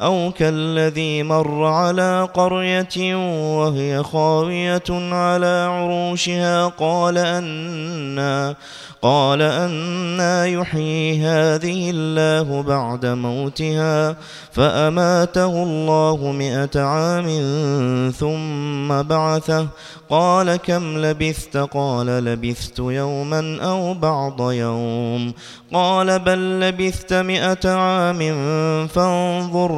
أو كالذي مر على قرية وهي خاوية على عروشها قال أنا قال أنا يحيي هذه الله بعد موتها فأماته الله مئة عام ثم بعثه قال كم لبثت قال لبثت يوما أو بعض يوم قال بل لبثت مئة عام فانظر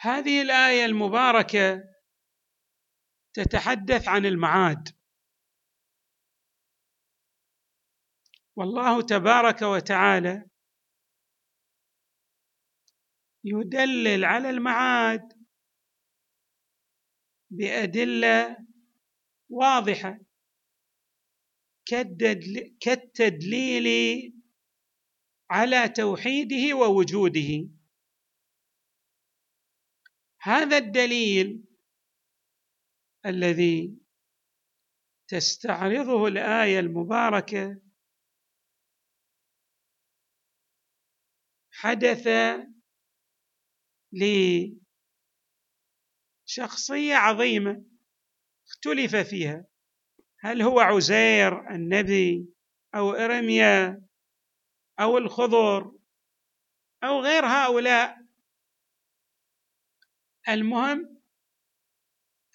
هذه الآية المباركة تتحدث عن المعاد. والله تبارك وتعالى يدلل على المعاد بأدلة واضحة كالتدليل على توحيده ووجوده. هذا الدليل الذي تستعرضه الآية المباركة حدث لشخصية عظيمة اختلف فيها. هل هو عزير النبي أو إرميا أو الخضر أو غير هؤلاء؟ المهم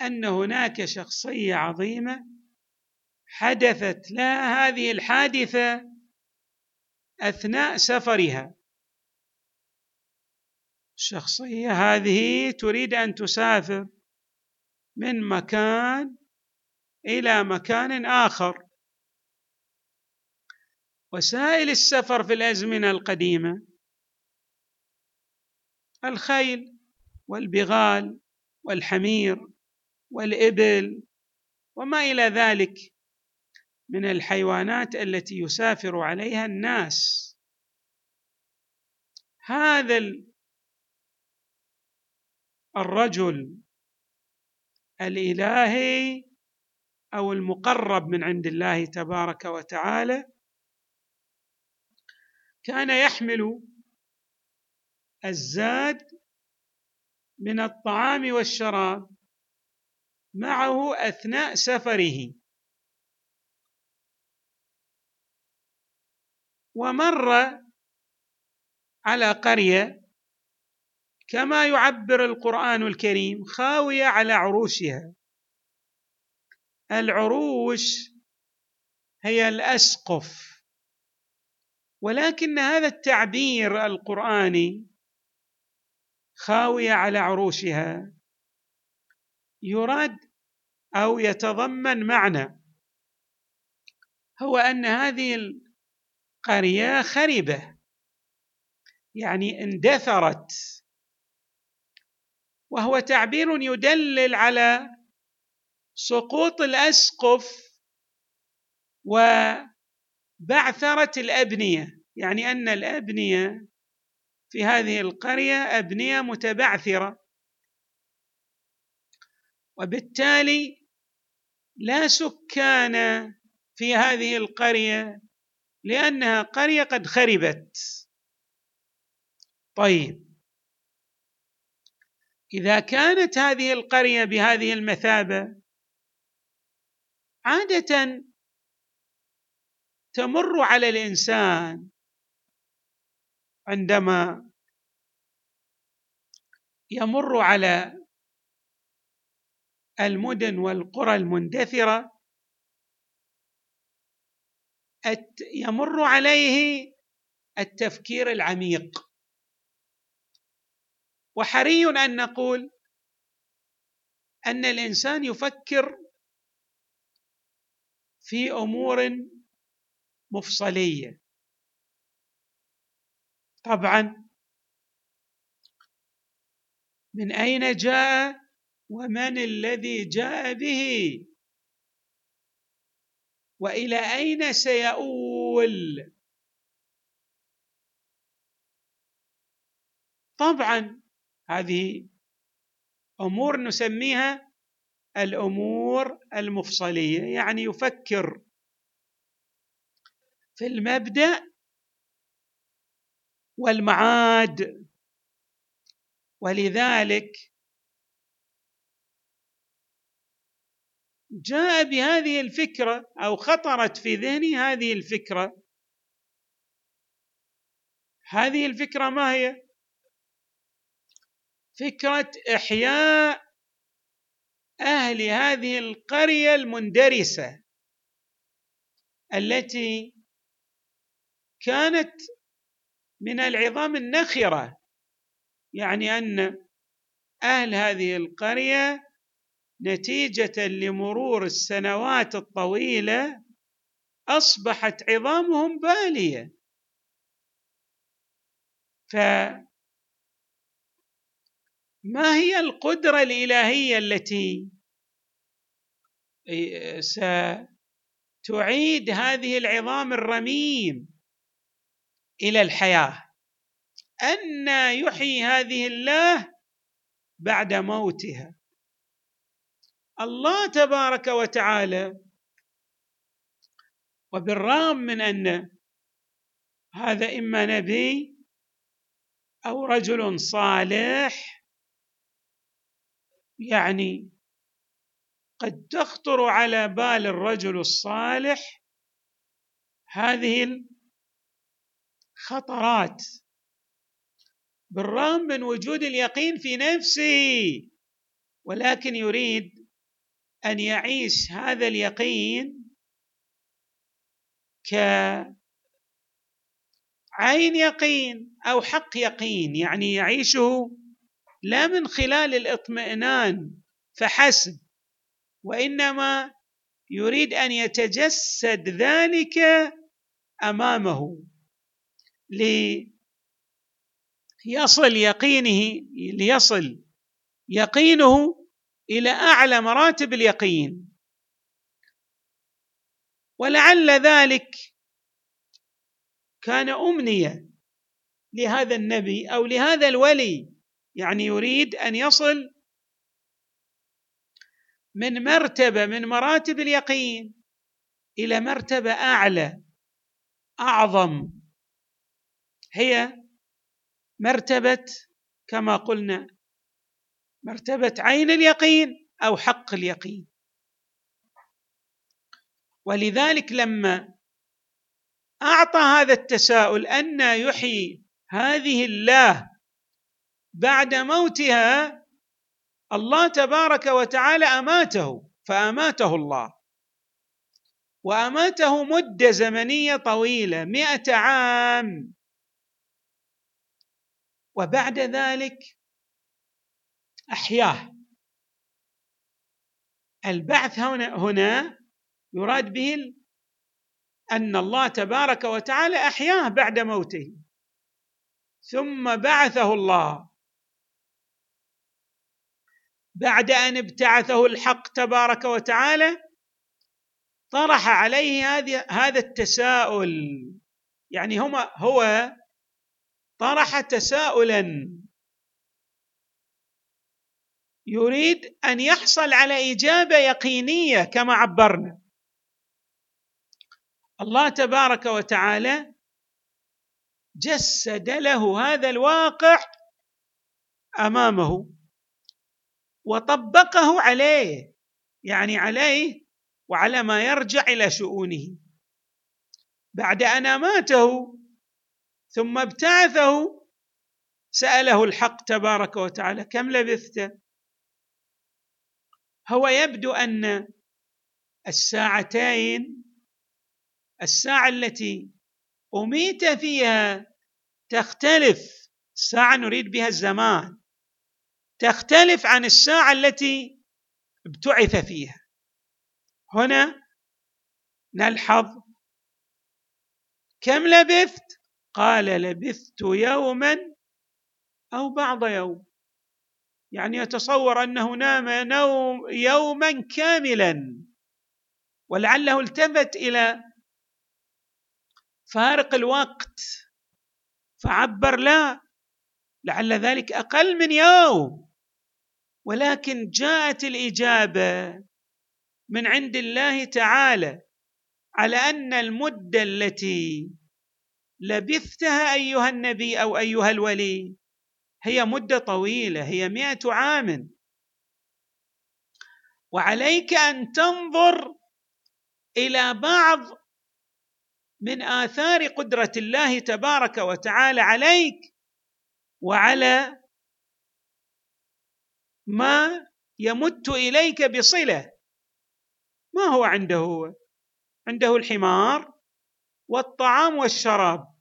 أن هناك شخصية عظيمة حدثت لها هذه الحادثة أثناء سفرها. الشخصية هذه تريد أن تسافر من مكان إلى مكان آخر. وسائل السفر في الأزمنة القديمة الخيل. والبغال والحمير والإبل وما إلى ذلك من الحيوانات التي يسافر عليها الناس. هذا الرجل الإلهي أو المقرب من عند الله تبارك وتعالى كان يحمل الزاد من الطعام والشراب معه أثناء سفره. ومر على قرية كما يعبر القرآن الكريم خاوية على عروشها. العروش هي الأسقف ولكن هذا التعبير القرآني خاوية على عروشها. يراد أو يتضمن معنى. هو أن هذه القرية خربه يعني اندثرت. وهو تعبير يدلل على سقوط الأسقف وبعثرة الأبنية. يعني أن الأبنية في هذه القرية أبنية متبعثرة. وبالتالي لا سكان في هذه القرية لأنها قرية قد خربت. طيب إذا كانت هذه القرية بهذه المثابة عادة تمر على الإنسان عندما يمر على المدن والقرى المندثرة يمر عليه التفكير العميق. وحري أن نقول أن الإنسان يفكر في أمور مفصلية. طبعا. من أين جاء؟ ومن الذي جاء به؟ وإلى أين سيؤول؟ طبعا هذه أمور نسميها الأمور المفصلية يعني يفكر في المبدأ والمعاد. ولذلك جاء بهذه الفكرة أو خطرت في ذهني هذه الفكرة. هذه الفكرة ما هي؟ فكرة إحياء أهل هذه القرية المندرسة التي كانت من العظام النخرة. يعني أن أهل هذه القرية نتيجة لمرور السنوات الطويلة أصبحت عظامهم بالية. ف ما هي القدرة الإلهية التي ستعيد هذه العظام الرميم؟ إلى الحياة. أن يحيي هذه الله بعد موتها. الله تبارك وتعالى وبالرغم من أن هذا إما نبي أو رجل صالح يعني قد تخطر على بال الرجل الصالح هذه الخطرات بالرغم من وجود اليقين في نفسه ولكن يريد أن يعيش هذا اليقين كعين يقين أو حق يقين. يعني يعيشه لا من خلال الاطمئنان فحسب. وإنما يريد أن يتجسد ذلك أمامه. ليصل يقينه ليصل يقينه إلى أعلى مراتب اليقين. ولعل ذلك كان أمنية لهذا النبي أو لهذا الولي. يعني يريد أن يصل من مرتبة من مراتب اليقين إلى مرتبة أعلى أعظم. هي مرتبة كما قلنا مرتبة عين اليقين أو حق اليقين. ولذلك لما أعطى هذا التساؤل أن يحيي هذه الله بعد موتها الله تبارك وتعالى أماته فأماته الله. وأماته مدة زمنية طويلة مائه عام. وبعد ذلك أحياه. البعث هنا هنا يراد به أن الله تبارك وتعالى أحياه بعد موته. ثم بعثه الله. بعد أن ابتعثه الحق تبارك وتعالى طرح عليه هذه هذا التساؤل. يعني هما هو طرح تساؤلا. يريد أن يحصل على إجابة يقينية كما عبرنا. الله تبارك وتعالى جسد له هذا الواقع أمامه وطبقه عليه يعني عليه وعلى ما يرجع إلى شؤونه. بعد أن أماته ثم ابتعثه سأله الحق تبارك وتعالى كم لبثت؟ هو يبدو أن الساعتين الساعة التي أميت فيها تختلف الساعة نريد بها الزمان تختلف عن الساعة التي ابتعث فيها. هنا نلحظ كم لبثت؟ قال لبثت يوما أو بعض يوم. يعني يتصور انه نام نوم يوما كاملا ولعله التفت إلى فارق الوقت فعبر لا لعل ذلك أقل من يوم. ولكن جاءت الإجابة من عند الله تعالى على أن المدة التي لبثتها أيها النبي أو أيها الولي. هي مدة طويلة هي مائه عام. وعليك أن تنظر إلى بعض من آثار قدرة الله تبارك وتعالى عليك وعلى ما يمت إليك بصلة. ما هو عنده؟ هو عنده الحمار والطعام والشراب.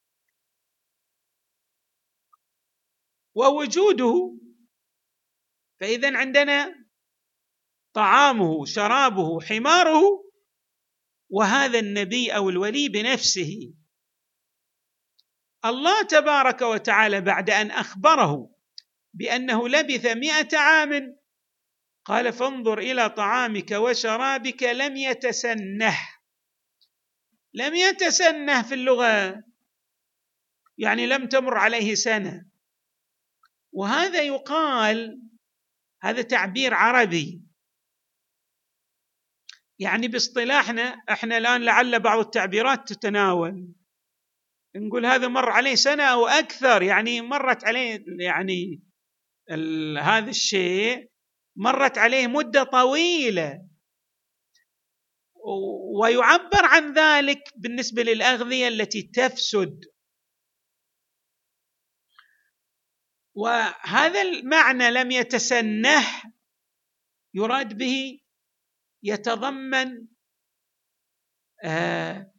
ووجوده. فاذا عندنا طعامه شرابه حماره وهذا النبي أو الولي بنفسه. الله تبارك وتعالى بعد أن أخبره بأنه لبث مائه عام قال فانظر إلى طعامك وشرابك لم يتسنه. لم يتسنه في اللغة يعني لم تمر عليه سنة. وهذا يقال هذا تعبير عربي. يعني باصطلاحنا إحنا الآن لعل بعض التعبيرات تتناول. نقول هذا مر عليه سنة أو أكثر يعني مرت عليه يعني هذا الشيء مرت عليه مدة طويلة. ويعبر عن ذلك بالنسبة للأغذية التي تفسد. وهذا المعنى لم يتسنه يراد به يتضمن آه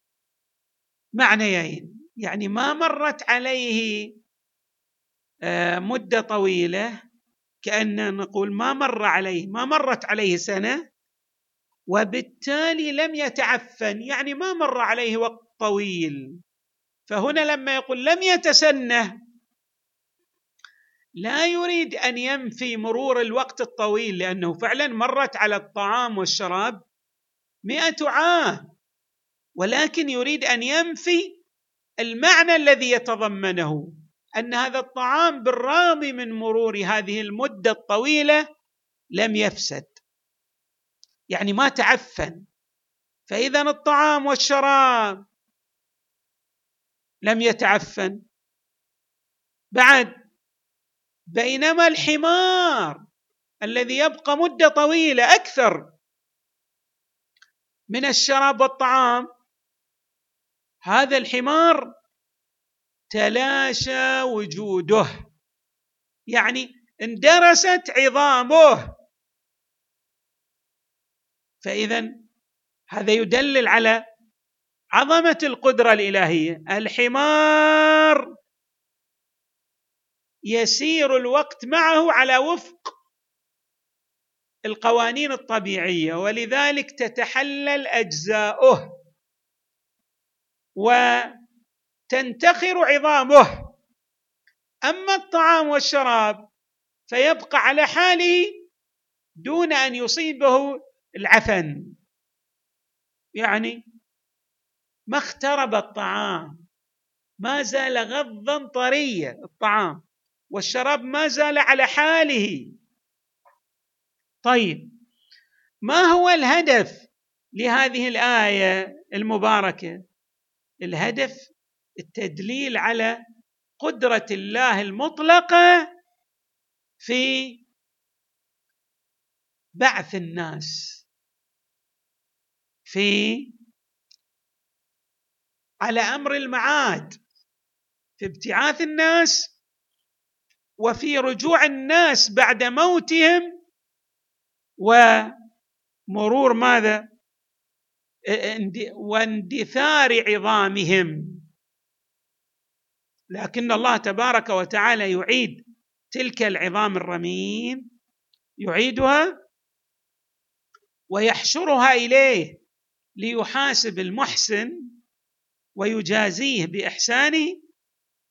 معنيين. يعني ما مرت عليه آه مدة طويلة كأن نقول ما مر عليه ما مرت عليه سنة وبالتالي لم يتعفن. يعني ما مر عليه وقت طويل. فهنا لما يقول لم يتسنه لا يريد أن ينفي مرور الوقت الطويل لأنه فعلا مرت على الطعام والشراب مئة عام ولكن يريد أن ينفي المعنى الذي يتضمنه أن هذا الطعام بالرغم من مرور هذه المدة الطويلة لم يفسد. يعني ما تعفن. فاذا الطعام والشراب لم يتعفن. بعد بينما الحمار الذي يبقى مدة طويلة أكثر من الشراب والطعام هذا الحمار تلاشى وجوده. يعني اندرست عظامه. فإذا هذا يدلل على عظمة القدرة الإلهية. الحمار يسير الوقت معه على وفق القوانين الطبيعية ولذلك تتحلل أجزاؤه و تنتخر عظامه. أما الطعام والشراب فيبقى على حاله دون أن يصيبه العفن. يعني ما اخترب الطعام ما زال غضا طريا الطعام. والشراب ما زال على حاله. طيب ما هو الهدف لهذه الآية المباركة؟ الهدف التدليل على قدرة الله المطلقة في بعث الناس في على أمر المعاد في ابتعاث الناس وفي رجوع الناس بعد موتهم مرور ماذا؟ واندثار عظامهم. لكن الله تبارك وتعالى يعيد تلك العظام الرميم يعيدها ويحشرها إليه ليحاسب المحسن ويجازيه بإحسانه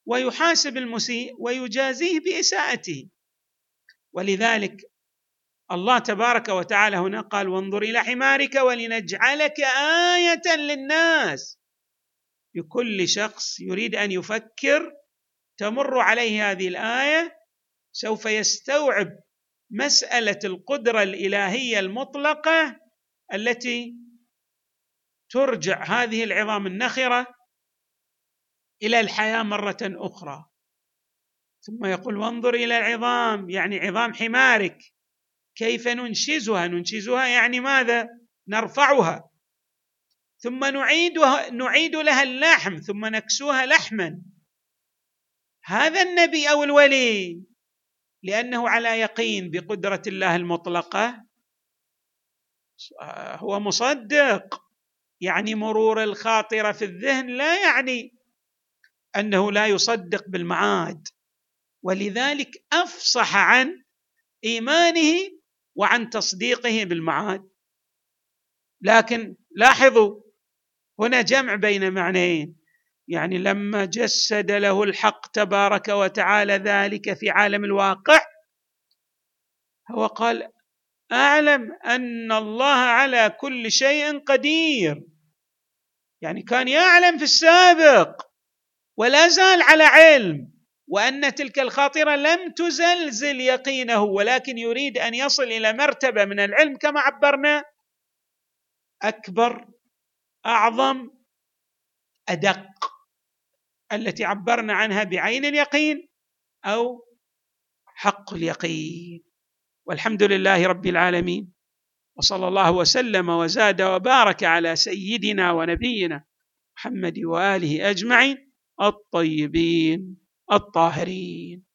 ويحاسب المسيء ويجازيه بإساءته. ولذلك الله تبارك وتعالى هنا قال وانظر إلى حمارك ولنجعلك آية للناس. لكل شخص يريد أن يفكر تمر عليه هذه الآية سوف يستوعب مسألة القدرة الإلهية المطلقة التي ترجع هذه العظام النخرة إلى الحياة مرة أخرى. ثم يقول وانظر إلى العظام يعني عظام حمارك. كيف ننشزها؟ ننشزها يعني ماذا؟ نرفعها. ثم نعيدها نعيد لها اللحم ثم نكسوها لحما. هذا النبي أو الولي لأنه على يقين بقدرة الله المطلقة هو مصدق. يعني مرور الخاطره في الذهن لا يعني أنه لا يصدق بالمعاد. ولذلك أفصح عن إيمانه وعن تصديقه بالمعاد. لكن لاحظوا هنا جمع بين معنيين. يعني لما جسد له الحق تبارك وتعالى ذلك في عالم الواقع هو قال أعلم أن الله على كل شيء قدير. يعني كان يعلم في السابق. ولا زال على علم وأن تلك الخاطرة لم تزلزل يقينه ولكن يريد أن يصل إلى مرتبة من العلم كما عبرنا. أكبر أعظم أدق التي عبرنا عنها بعين اليقين أو حق اليقين. والحمد لله رب العالمين وصلى الله وسلم وزاد وبارك على سيدنا ونبينا محمد وآله أجمعين. الطيبين الطاهرين.